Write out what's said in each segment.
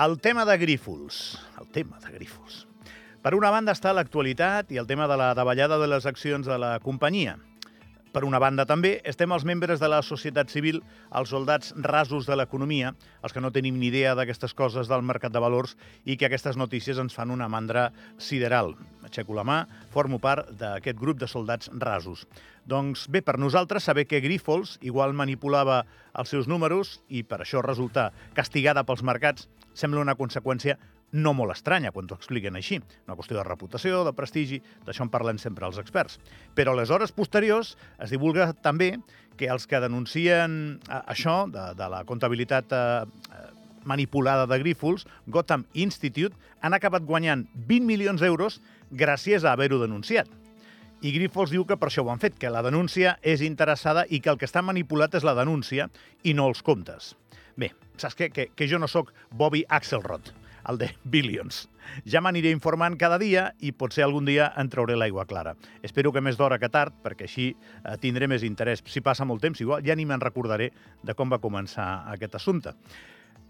El tema de Grífols. El tema de Grífols. Per una banda està l'actualitat i el tema de la davallada de les accions de la companyia. Per una banda, també, estem els membres de la societat civil, els soldats rasos de l'economia, els que no tenim ni idea d'aquestes coses del mercat de valors i que aquestes notícies ens fan una mandra sideral. Aixeco la mà, formo part d'aquest grup de soldats rasos. Doncs bé, per nosaltres saber que Grifols igual manipulava els seus números i per això resulta castigada pels mercats sembla una conseqüència no molt estranya quan t'ho expliquen així. Una qüestió de reputació, de prestigi, d'això en parlen sempre els experts. Però a les hores posteriors es divulga també que els que denuncien eh, això, de, de la comptabilitat eh, eh manipulada de Grífols, Gotham Institute, han acabat guanyant 20 milions d'euros gràcies a haver-ho denunciat. I Grifols diu que per això ho han fet, que la denúncia és interessada i que el que està manipulat és la denúncia i no els comptes. Bé, saps què? Que, que jo no sóc Bobby Axelrod, el de Billions. Ja m'aniré informant cada dia i potser algun dia en trauré l'aigua clara. Espero que més d'hora que tard, perquè així eh, tindré més interès. Si passa molt temps, igual ja ni me'n recordaré de com va començar aquest assumpte.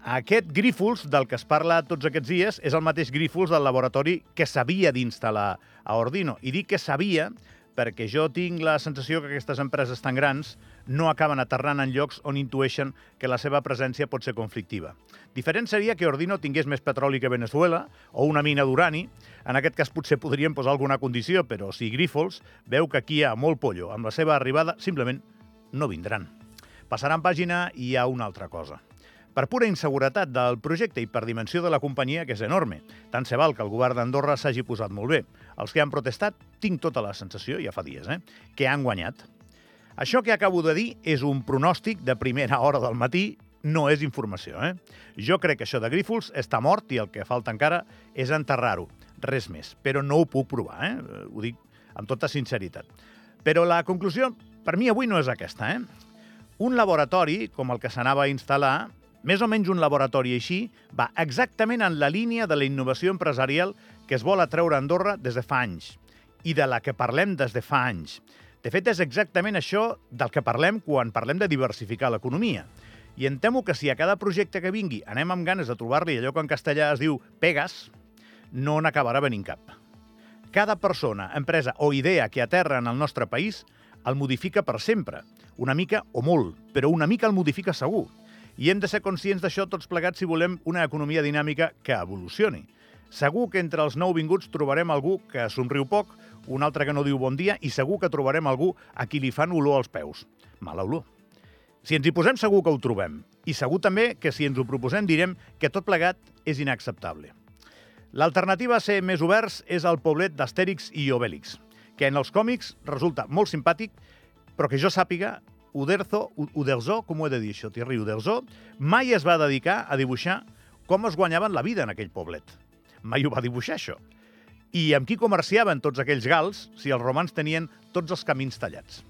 Aquest Grífols, del que es parla tots aquests dies, és el mateix Grífols del laboratori que s'havia d'instal·lar a Ordino. I dic que sabia perquè jo tinc la sensació que aquestes empreses tan grans no acaben aterrant en llocs on intueixen que la seva presència pot ser conflictiva. Diferent seria que Ordino tingués més petroli que Venezuela o una mina d'urani. En aquest cas potser podrien posar alguna condició, però si Grífols veu que aquí hi ha molt pollo amb la seva arribada, simplement no vindran. Passaran pàgina i hi ha una altra cosa per pura inseguretat del projecte i per dimensió de la companyia, que és enorme. Tant se val que el govern d'Andorra s'hagi posat molt bé. Els que han protestat, tinc tota la sensació, ja fa dies, eh, que han guanyat. Això que acabo de dir és un pronòstic de primera hora del matí, no és informació. Eh? Jo crec que això de Grífols està mort i el que falta encara és enterrar-ho. Res més. Però no ho puc provar, eh? ho dic amb tota sinceritat. Però la conclusió, per mi avui no és aquesta. Eh? Un laboratori, com el que s'anava a instal·lar, més o menys un laboratori així va exactament en la línia de la innovació empresarial que es vol atreure a Andorra des de fa anys i de la que parlem des de fa anys. De fet, és exactament això del que parlem quan parlem de diversificar l'economia. I em temo que si a cada projecte que vingui anem amb ganes de trobar-li allò que en castellà es diu pegas, no n'acabarà venint cap. Cada persona, empresa o idea que aterra en el nostre país el modifica per sempre. Una mica o molt, però una mica el modifica segur. I hem de ser conscients d'això tots plegats si volem una economia dinàmica que evolucioni. Segur que entre els nouvinguts trobarem algú que somriu poc, un altre que no diu bon dia, i segur que trobarem algú a qui li fan olor als peus. Mala olor. Si ens hi posem, segur que ho trobem. I segur també que si ens ho proposem direm que tot plegat és inacceptable. L'alternativa a ser més oberts és el poblet d'Astèrix i Obèlix, que en els còmics resulta molt simpàtic, però que jo sàpiga Uderzo, Uderzo, com ho he de dir això, Thierry Uderzo, mai es va dedicar a dibuixar com es guanyaven la vida en aquell poblet. Mai ho va dibuixar, això. I amb qui comerciaven tots aquells gals si els romans tenien tots els camins tallats?